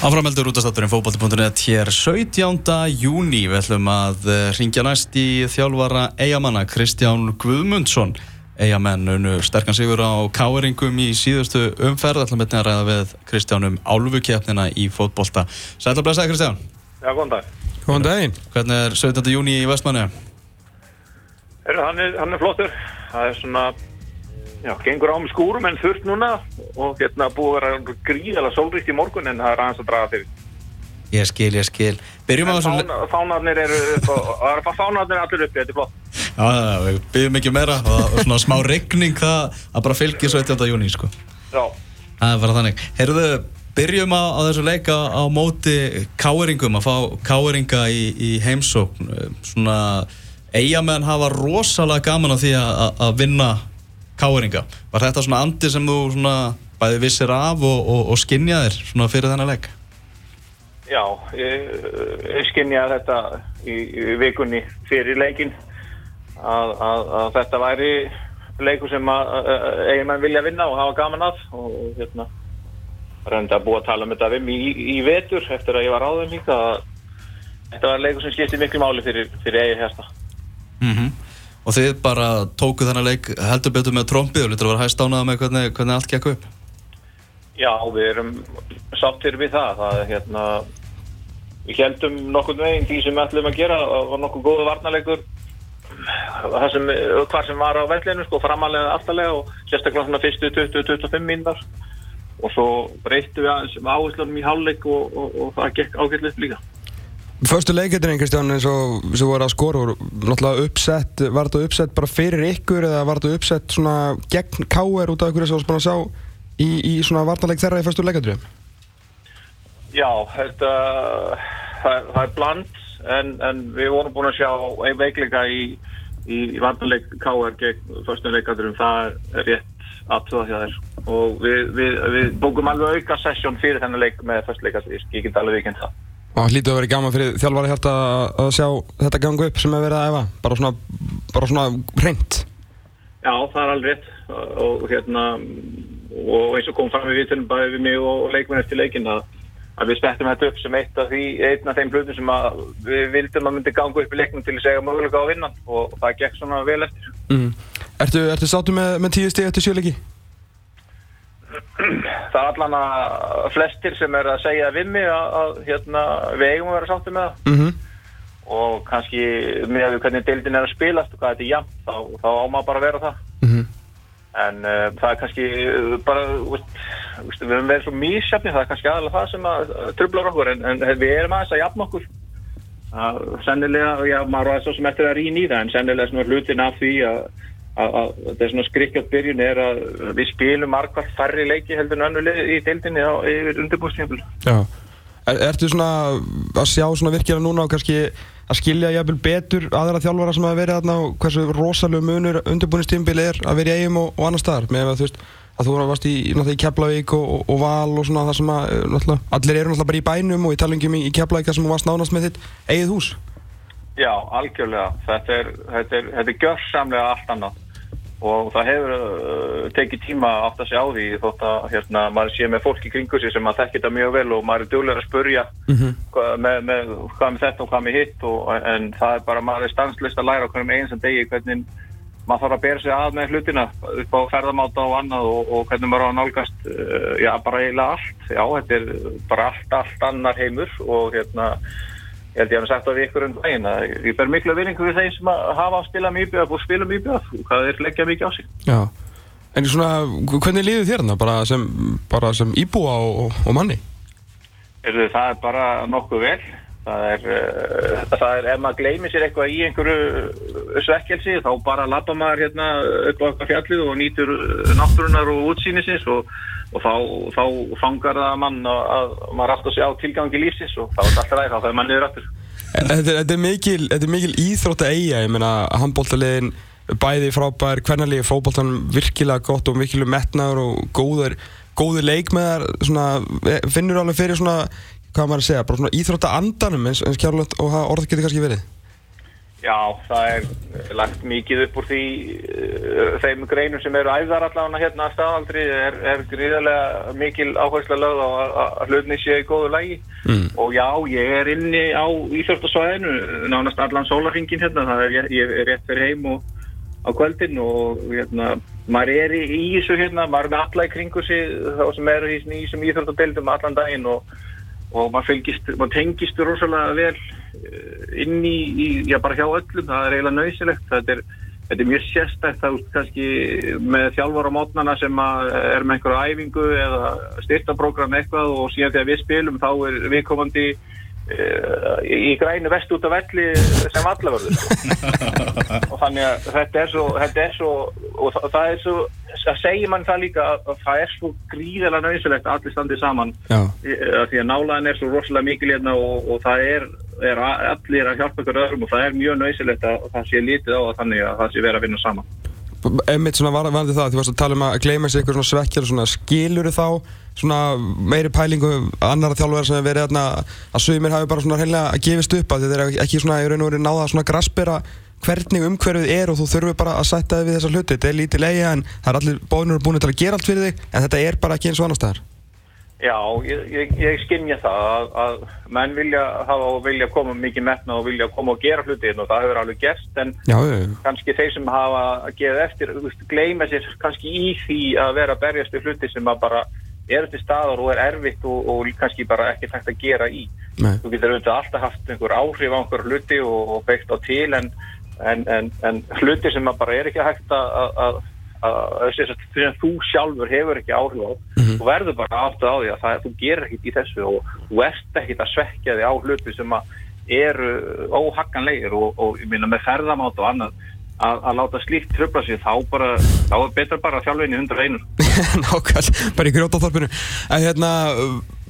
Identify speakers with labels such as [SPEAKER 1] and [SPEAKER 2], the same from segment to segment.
[SPEAKER 1] Áframeldur útastátturinn fókbalti.net hér 17. júni við ætlum að eh, ringja næst í þjálfara eigamanna Kristján Guðmundsson eigamenn unnu sterkan sigur á káeringum í síðustu umferð ætlum að ræða við Kristján um álfukjefnina í fótbolta Sætla blæsaði Kristján
[SPEAKER 2] Já, góðan dag
[SPEAKER 3] Góðan daginn
[SPEAKER 1] Hvernig er 17. júni í Vestmanni?
[SPEAKER 2] Hann er, hann er flottur það er svona Já, gengur á með skúrum en þurft núna og hérna búið að vera gríðala sólríkt í morgun en það er aðeins að draga til.
[SPEAKER 1] Ég skil, ég skil. Byrjum á
[SPEAKER 2] En
[SPEAKER 1] þessum...
[SPEAKER 2] fána, fánarnir eru upp og það er fánarnir allir uppi, þetta er flott.
[SPEAKER 1] Já, já, við byrjum ekki meira og svona smá regning það að bara fylgja 17. júni, sko.
[SPEAKER 2] Já,
[SPEAKER 1] Það er bara þannig. Heyrðu, byrjum á, á þessu leika á móti káeringum, að fá káeringa í, í heimsókn. Svona, eigamenn hafa rosalega gaman á því að vinna káeringa. Var þetta svona andi sem þú svona bæði vissir af og, og, og skinjaðir svona fyrir þennan leik?
[SPEAKER 2] já, ég, ég skynja þetta í, í vikunni fyrir leikin að, að, að þetta væri leikur sem að eiginmenn vilja vinna og hafa gaman að og hérna reynda að búa að tala um þetta við í, í vetur eftir að ég var áður líka þetta var leikur sem skipti miklu máli fyrir, fyrir eigin hérsta.
[SPEAKER 1] Og þið bara tókuð þennan leik heldur betur með trompið og lítur að vera hæst ánað með hvernig, hvernig allt gekk upp?
[SPEAKER 2] Já, við erum sáttir við það. það er, hérna, við heldum nokkurn veginn því sem við ætlum að gera. Var nokkuð góðu varnarleikur sem, hvar sem var á vellinu, sko, framalega aftalega og sérstaklega svona fyrstu 20-25 mínutar og svo breyttu við aðeins áherslunum í hálfleik og, og, og það gekk ágætlega líka.
[SPEAKER 3] Förstu leiketrin, Kristján, eins og sem voru að skora voru náttúrulega uppsett, var þetta uppsett bara fyrir ykkur eða var þetta uppsett svona gegn káer út af ykkur sem þú spana að sjá í, í svona varnarleik þeirra í förstu leiketrin?
[SPEAKER 2] Já, þetta, það, það er bland en, en við vorum búin að sjá ein veikleika í, í, vandarleik KR gegn fyrstum leikadurum, það er rétt aðtöða hjá þér og við, við, við bókum alveg auka sessjón fyrir þennan leik með fyrstum leikadur, ég get alveg vikinn það.
[SPEAKER 3] Og hlýtu að vera gaman fyrir þjálfari hjarta að sjá þetta ganga upp sem er verið að efa, bara svona, bara svona reynd.
[SPEAKER 2] Já, það er alveg rétt og, hérna og eins og kom fram í vitunum bæði við mig og, og leikmenn eftir leikin að, að við spettum þetta upp sem eitt af því einn af þeim hlutum sem við vildum að myndi ganga upp í leiknum til að segja möguleika á vinnan og það gekk svona vel eftir.
[SPEAKER 3] Mm. Ertu, ertu sáttu með, með tíu stíð eftir sjöleiki?
[SPEAKER 2] Það er allan að flestir sem er að segja við mig að, að hérna, við eigum að vera sáttu með það
[SPEAKER 3] Mm -hmm.
[SPEAKER 2] og kannski með að við hvernig deildin er að spilast og hvað þetta er jafn þá, þá á maður bara að vera það
[SPEAKER 3] Mhm.
[SPEAKER 2] en uh, það er kannski uh, bara, veist, veist, við höfum verið svo mísjafni, það er kannski aðalega það sem að uh, trublar okkur, en, en við erum aðeins að jafna okkur uh, sennilega, já, maður var svo sem eftir að rýna í það, en sennilega svona hlutin af því að að að þetta er svona skrikkjátt byrjun er að við spilum margvall færri leiki heldur en önnu lið í deildinni á yfir undirbúrstíðanbíl.
[SPEAKER 3] Já. Er, ertu svona að sjá svona virkilega núna og kannski að skilja jafnvel betur aðra þjálfara sem hafa verið þarna og hversu rosalega munur undirbúinistímbili er að vera í eigum og, og annar staðar með að þú veist að þú varst í, í Keflavík og, og, og Val og svona það sem að eh, allir eru náttúrulega bara í bænum og í talingjum í, í Keflavík þar sem þú varst nánast með þitt eigið hús
[SPEAKER 2] Já, algjörlega. Þetta er, þetta er, þetta er gjörsamlega allt annað og það hefur uh, tekið tíma átt að segja á því þótt að hérna, maður sé með fólk í kringu sig sem að þekki þetta mjög vel og maður er duglega að spurja hvað, með, með, hvað með þetta og hvað með hitt og, en það er bara, maður er stanslist að læra okkur um eins og degi hvernig maður þarf að bera sig að með hlutina upp á ferðamáta og annað og, og hvernig maður á að nálgast uh, já, bara eiginlega allt. Já, þetta er bara allt, allt annar heimur og hérna ég held ég að hann sagt á við ykkur um daginn að ég ber miklu vinningu við þeim sem hafa að spila mýbjöð og spila mýbjöð og hvað þeir leggja mikið á sig?
[SPEAKER 3] Já. En svona, hvernig líður þér þarna bara sem, bara sem íbúa og, og, manni?
[SPEAKER 2] Heyrðu, það er bara nokkuð vel. Það er, uh, það er ef maður gleymir sér eitthvað í einhverju svekkelsi þá bara lappa maður hérna upp á eitthvað fjallið og nýtur uh, náttúrunar og útsýnisins og, og þá, þá fangar það mann að, að maður átt að sjá tilgangi lífsins og þá er þetta alltaf ræð, þá fer maður niður aftur.
[SPEAKER 3] Þetta er, er mikil, mikil íþrótt að eiga, ég meina handbóltaliðin bæði frábær, hvernarlegi fótbóltan virkilega gott og virkilega metnaður og góður, góður leikmeðar svona, finnur alveg fyrir svona hvað maður að segja, bara svona íþrótt að andanum eins, eins kjárlögt og orð getur kannski verið
[SPEAKER 2] Já, það er lagt mikið upp úr því uh, þeim greinum sem eru æðar allavega hérna að staðaldri er, er gríðarlega mikil áhersla lögð á að, hlutni sé í góðu lægi mm. og já, ég er inni á Íþjóftasvæðinu nánast allan sólarhingin hérna, það er ég, er rétt fyrir heim og á kvöldin og hérna, maður er í, í þessu hérna, maður er með alla í kringu sig þá sem eru í þessum Íþjóftadeildum allan daginn og og maður fylgist, maður tengist rosalega vel inn í, í, já bara hjá öllum, það er eiginlega nöysilegt, þetta er, þetta er mjög sérstækt þá kannski með þjálfur á mótnana sem er með einhverju æfingu eða styrtaprógram eitthvað og síðan þegar við spilum þá er viðkomandi uh, í grænu vest út af velli sem allavörður og þannig að þetta er svo, þetta er svo og það, það er svo að segja mann það líka að það er svo gríðilega nöysilegt að allir standið saman. Já. því að nálaðin er svo rosalega mikil hérna og, og það er, er allir að hjálpa ykkur öðrum og það er mjög nöysilegt að það sé lítið á að þannig að það sé verið að vinna saman
[SPEAKER 3] Emmitt svona varðandi það, þú varst að tala um að gleyma sér einhver svona svekkjar og svona skilur þá svona meiri pælingu annara þjálfverðar sem hefur verið aðna að sögumir hafi bara svona heimlega gefist upp að þetta er ekki svona í raun og verið náða að svona graspera hvernig umhverfið er og þú þurfur bara að setja þig við þessa hluti. Þetta er lítið leiða en það er allir bóðinur búin til að gera allt fyrir þig en þetta er bara ekki eins og annar staðar.
[SPEAKER 2] Já, ég, ég, ég skinnja það að, að menn vilja hafa og vilja koma mikið metna og vilja koma og gera hlutin og það hefur alveg gerst en
[SPEAKER 3] já,
[SPEAKER 2] kannski þeir sem hafa að geða eftir, gleima sér kannski í því að vera að berjast við hluti sem að bara eru til staðar og er erfitt og, og kannski bara ekki hægt að gera í. Nei. Þú getur auðvitað alltaf haft einhver áhrif á einhver hluti og, og beitt á til en en, en, en hluti sem bara er ekki hægt að því að þú sjálfur hefur ekki áhrif á mm -hmm. þú verður bara aftur á því að það, þú gerir ekkit í þessu og þú ert ekkit að svekja því á hluti sem eru óhagganlegir og, og ég minna með ferðamátt og annað að, að láta slíkt tröfla sig þá, bara, þá er betra bara þjálfveginni hundra einur.
[SPEAKER 3] Nákvæmlega, bara í grjótaþorpinu en hérna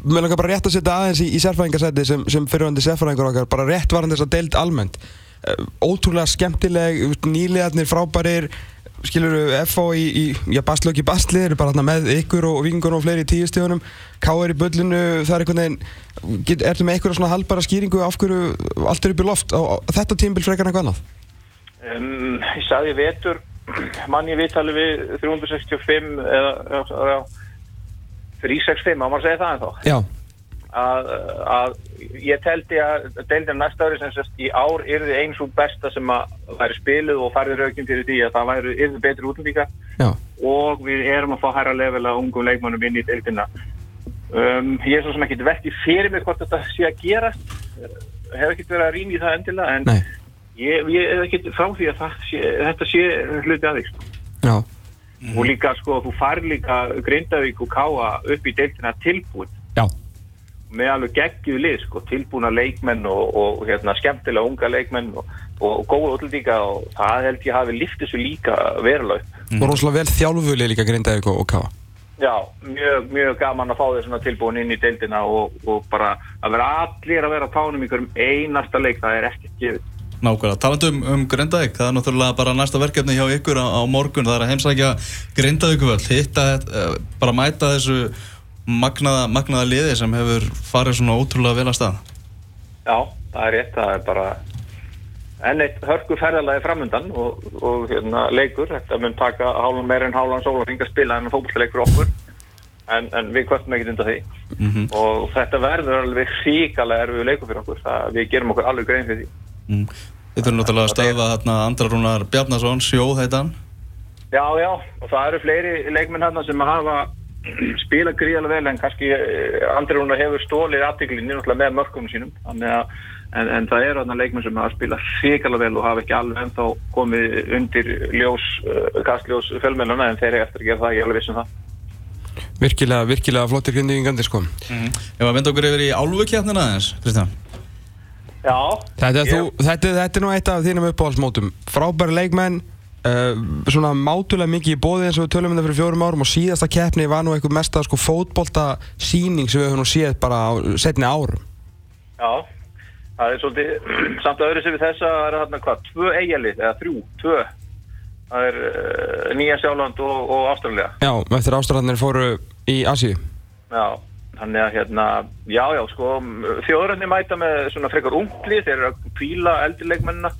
[SPEAKER 3] mér langar bara rétt að setja aðeins í, í sérfræðingarsæti sem, sem fyrirvöndi sérfræðingur okkar bara rétt varðan þess að deild almennt. Eh, ótrúlega skemmtileg nýliðarnir frábærir skilur FO í, í já, bastlöki bastli eru bara með ykkur og vingur og fleiri í tíustíðunum K.R. í bullinu, það er einhvern veginn ertu með eitthvað svona halbara skýringu af hverju allt er upp í loft á þetta tímbil frekar en eitthvað annað?
[SPEAKER 2] Um, ég sagði vetur mann ég viðtali við 365 eða, eða 365, má maður segja það en þá
[SPEAKER 3] Já
[SPEAKER 2] að, að ég teldi að deildin næsta ári sem sérst í ár yrði eins og besta sem að væri spiluð og farði raugin fyrir því að það væri yrði betri útlendíka og við erum að fá hæra level að ungum leikmannum inn í deildina. Um, ég er svo sem ekki vekti fyrir mig hvort þetta sé að gera hef ekki verið að rýna í það endilega en ég, ég er ekki frá því að sé, þetta sé hluti aðeins
[SPEAKER 3] Já.
[SPEAKER 2] Mm. og líka sko þú far líka Grindavík og Káa upp í deiltina tilbúin.
[SPEAKER 3] Já
[SPEAKER 2] með alveg geggjuð lið, sko, tilbúna leikmenn og, og hérna, skemmtilega unga leikmenn og, og góða útlendinga og það held ég hafi liftið svo líka veruleg.
[SPEAKER 3] Mm. Og rosalega vel þjálfvölið líka Grindavík og, og Káa.
[SPEAKER 2] Já, mjög, mjög gaman að fá svona tilbúin inn í deildina og bara að vera allir að vera tánum í hverjum einasta leik, það er ekkert gefið.
[SPEAKER 1] Nákvæmlega, talandu um, um Grindavík, það er náttúrulega bara næsta verkefni hjá ykkur á, á morgun, það er að heimsækja Grindavíkuvöld, hitta, uh, bara mæta þessu magnaða, magnaða liði sem hefur farið svona ótrúlega vel að stað?
[SPEAKER 2] Já, það er rétt, það er bara enn eitt hörku ferðalagi framundan og, og hérna, leikur. Þetta mun taka hálfum meir en hálfum sól og ringa spila en fólkleikur okkur. En, en við kvöldum ekkert undan því. Mm -hmm. og þetta verður alveg síkalega erfið leikur fyrir okkur, það, við gerum okkur alveg grein fyrir því.
[SPEAKER 1] Mm. Þetta er náttúrulega að stöða hérna, andra rúnar Bjarnason, sjóð heitan
[SPEAKER 2] Já, já, og það eru fleiri leikminn hérna sem hafa spila gríðarlega vel en kannski eh, andri hún hefur stólið aðtíklinni með mörgum sínum. Að, en, en það er aðna leikmenn sem hafa spilað fíkala vel og hafa ekki alveg ennþá komið undir ljós, uh, kastljós fjölmennuna en þeir eru eftir að gera það, ég er alveg vissum það.
[SPEAKER 3] Virkilega, virkilega flottir grindingandi sko. Mm
[SPEAKER 1] -hmm. Ef að venda okkur yfir í álvukjarnina aðeins, Kristján?
[SPEAKER 2] Já.
[SPEAKER 3] Þetta er, ég... þú, þetta, þetta er nú eitt af þínum uppáhaldsmótum. Frábæri leikmenn svona mátulega mikið í bóði eins og við tölum um þetta fyrir fjórum árum og síðasta keppni var nú eitthvað mest að sko fótbolta síning sem við höfum nú séð bara á setni árum.
[SPEAKER 2] Já, það er svolítið samt að öðru sem við þessa er þarna hvað, tvö eigalið eða þrjú, tvö. Það er uh, Nýja Sjáland og, og Ástralja
[SPEAKER 3] Já, eftir Ástraljanir fóru í Asíu.
[SPEAKER 2] Já, þannig að hérna já, já, sko, þjóðröndin mæta með svona frekar ungli þeir eru að píla eldrileikmennina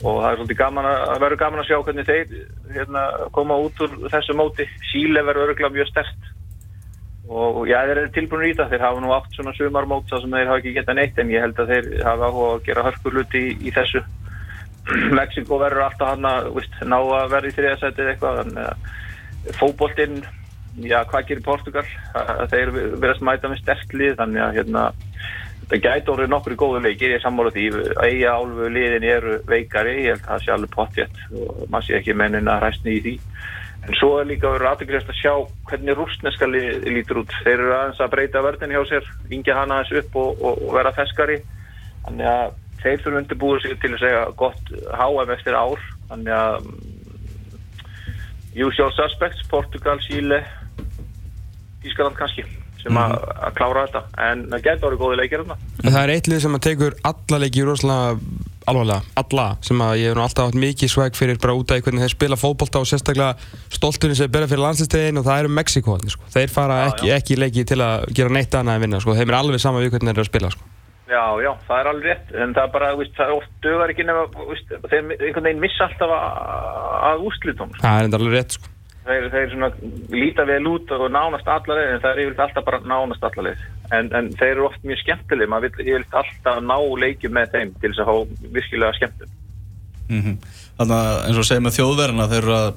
[SPEAKER 2] og það er svolítið gaman að, verður gaman að sjá hvernig þeir hérna, koma út úr þessu móti. Síle verður örgulega mjög stert og já, þeir eru tilbúinir í það þeir hafa nú átt svona sumarmót þar sem þeir hafa ekki getað neitt en ég held að þeir hafa áhuga að gera hörkurluti í, í þessu. Mexiko verður alltaf hann að veist, ná að verða í þriðasætið eitthvað þannig að fókbóltinn já, hvað gerir Portugal þeir verðast mæta með sterklið þannig að hérna það gæti orðið nokkur í góðu leikir, ég sammála því. Eiga álfu liðin eru veikari ég held að það sé alveg pottjett og maður sé ekki mennin að ræstni í því. En svo er líka verið aðeins að sjá hvernig rústneska lítur út. Þeir eru aðeins að breyta vördin hjá sér vingja hana aðeins upp og, og, og vera feskari þannig að þeir þurfum undirbúið sig til að segja gott HM eftir ár. Þannig að mm, usual suspects, Portugal, Chile Ískaland kannski sem að, að klára þetta en það getur orðið góði leikir þarna
[SPEAKER 3] En það er eitt lið sem að tekur alla leiki rosalega alvarlega, alla sem að ég hef nú alltaf haft mikið svæg fyrir bara út af hvernig þeir spila fótbolta og sérstaklega stolturinn sem berða fyrir landslýstegin og það eru Mexiko sko. þeir fara
[SPEAKER 2] Já,
[SPEAKER 3] ekki, ekki leiki til að gera neitt annað en vinna sko. þeim er alveg sama við hvernig þeir eru að spila sko.
[SPEAKER 2] Já, já, það er alveg rétt en það er bara, víst, það er oft dögar ekki nefn víst, þeir einhvern veginn missa alltaf að, að úrslitum
[SPEAKER 3] það er enda alveg rétt sko.
[SPEAKER 2] Þeir, þeir svona líta vel út og nánast allarleið en það er yfirleitt alltaf bara nánast allarleið en, en þeir eru oft mjög skemmtileg maður vil yfirleitt alltaf ná leikjum með þeim til þess að fá virkilega skemmtum
[SPEAKER 1] Mm Þannig að eins og segja með þjóðverðina þeir eru að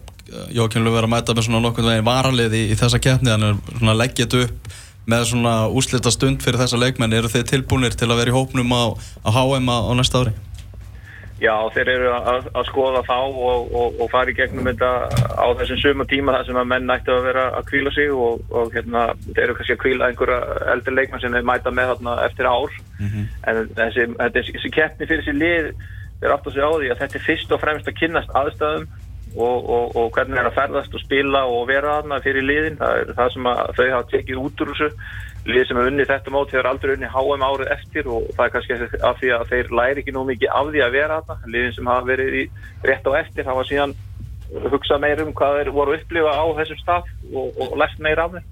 [SPEAKER 1] Jókinn Löf er að mæta með svona nokkurn veginn varalið í, í þessa keppni. Þannig að leggja þetta upp með svona úslita stund fyrir þessa leikmenn. Eru þeir tilbúinir til að vera í hópnum á, á HM á næsta ári?
[SPEAKER 2] Já, þeir eru að, að skoða þá og, og, og fara í gegnum þetta á þessum suma tíma þar sem að menn ættu að vera að kvíla sig og, og hérna, þeir eru kannski að kvíla einhverja eldri leikmenn sem þeir mæta með þarna eftir ár. En þessi, þessi, þessi keppni fyrir þessi lið þeir átt að segja á því að þetta er fyrst og fremst að kynnast aðstæðum og, og, og hvernig er að ferðast og spila og vera þarna fyrir liðin. Það er það sem þau hafa tekið út úr þessu lið sem er unni þetta mót hefur aldrei unni HM árið eftir og það er kannski af því að þeir læri ekki nú mikið af því að vera þarna. Liðin sem hafa verið í rétt á eftir hafa síðan hugsað meir um hvað þeir voru upplifa á þessum stað og, og læst meir af þeim.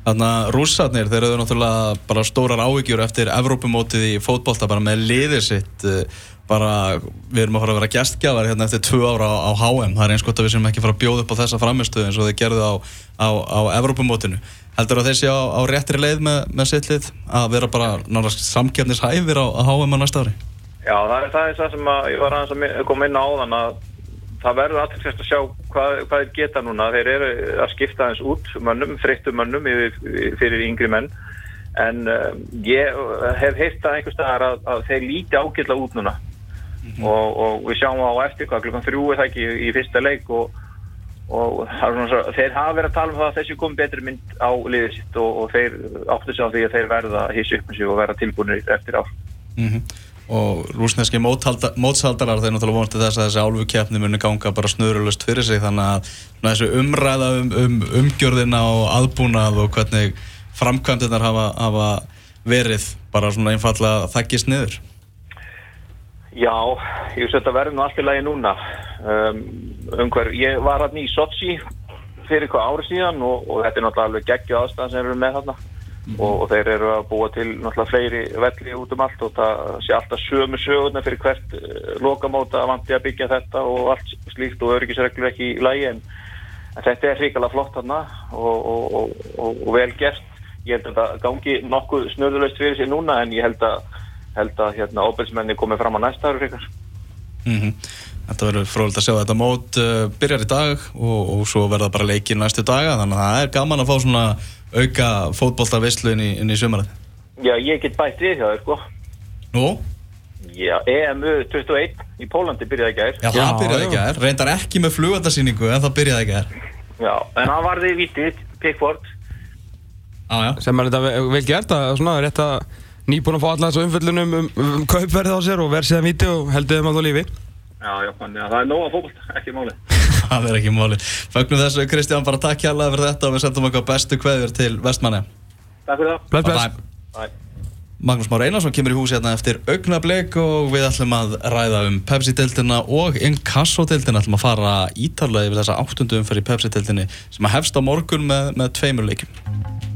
[SPEAKER 1] Þannig að rússarnir, þeir eru náttúrulega bara stórar áhyggjur eftir Evrópumótið í fótbolta bara með liðið sitt eh, bara, við erum að fara að vera gestgjafar hérna eftir tvö ára á, á HM það er eins gott að við sem ekki fara að bjóða upp á þessa framistöðu eins og þeir gerðu á, á, á Evrópumótinu heldur að þeir séu á, á réttri leið með, með sitt lið að vera bara náttúrulega samkefnishæfir á, á HM á næsta ári
[SPEAKER 2] Já, það er það, er það sem að ég var aðeins að koma inn á áðan að það verður aðtilsvægt að sjá hvað, hvað þeir geta núna. Þeir eru að skipta aðeins út mönnum, þreyttum mönnum yfir, fyrir yngri menn. En uh, ég hef heyrt það einhvers staðar að, að þeir líti ágætla út núna. og, og við sjáum á eftir hvað klukkan þrjú er það ekki í, í fyrsta leik og, og svo, þeir hafa verið að tala um það að þessi kom betri mynd á liðið sitt og, og þeir áttu sig á því að þeir verða að hissa upp með sig og verða tilbúinir eftir ár.
[SPEAKER 1] mm og rúsneski mótshaldarar þeir náttúrulega vonandi þess að þessi álfukeppni muni ganga bara snurulust fyrir sig þannig að þessu umræða um, um umgjörðina og aðbúnað og hvernig framkvæmdirnar hafa, hafa verið bara svona einfallega þakkist niður
[SPEAKER 2] Já, ég veist þetta verður nú allt í lagi núna. Um, um hver, ég var hann í Sochi fyrir hvað ári síðan og, og þetta er náttúrulega alveg geggju aðstæðan sem eru með þarna. Og, og þeir eru að búa til náttúrulega fleiri velli út um allt og það sé alltaf sömu sögurna fyrir hvert uh, lokamóta vanti að byggja þetta og allt slíkt og örgisreglur ekki í lagi en, en þetta er hrikalega flott þarna og, og, og vel gert. Ég held að það gangi nokkuð snurðulegst fyrir sig núna en ég held að held að hérna óbelsmenni komið fram á næsta ári hrikar
[SPEAKER 1] mm Þetta verður frólægt að sjá þetta mót uh, byrjar í dag og, og svo verða bara leikir næstu daga þannig að það er gaman að fá svona auka fótboltarvislu inn í, inn í sumarið.
[SPEAKER 2] Já, ég get bætt við hjá þér, sko.
[SPEAKER 1] Nú?
[SPEAKER 2] Já, EMU 21 í Pólandi byrjaði ekki
[SPEAKER 1] Já, það byrjaði ekki að er reyndar ekki með flugaldarsýningu en það byrjaði ekki að er
[SPEAKER 2] Já, en hann varði í vitið, Pickford.
[SPEAKER 1] Já.
[SPEAKER 3] sem er þetta ve- vel gert að svona rétt að nýbúin að fá alla þessu umföllunum um, um, um kaupverð á sér og verð síðan víti og heldið þeim að á lífi
[SPEAKER 2] Já, já, þannig að það er nóga fókbalt, ekki máli
[SPEAKER 1] það er ekki máli Fögnum þessu Kristján bara takk hérlega fyrir þetta og við sendum eitthvað bestu kveður til vestmanni
[SPEAKER 2] Takk fyrir það
[SPEAKER 3] Bless, bless.
[SPEAKER 1] Bye.
[SPEAKER 2] Bye.
[SPEAKER 1] Magnús Már Einarsson kemur í hús hérna eftir augnablik og við ætlum að ræða um Pepsi-deltina og Inkasso-deltina ætlum að fara ítarlega yfir þessa áttundum fyrir Pepsi-deltinni sem að hefst á morgun með, með tveimur leikum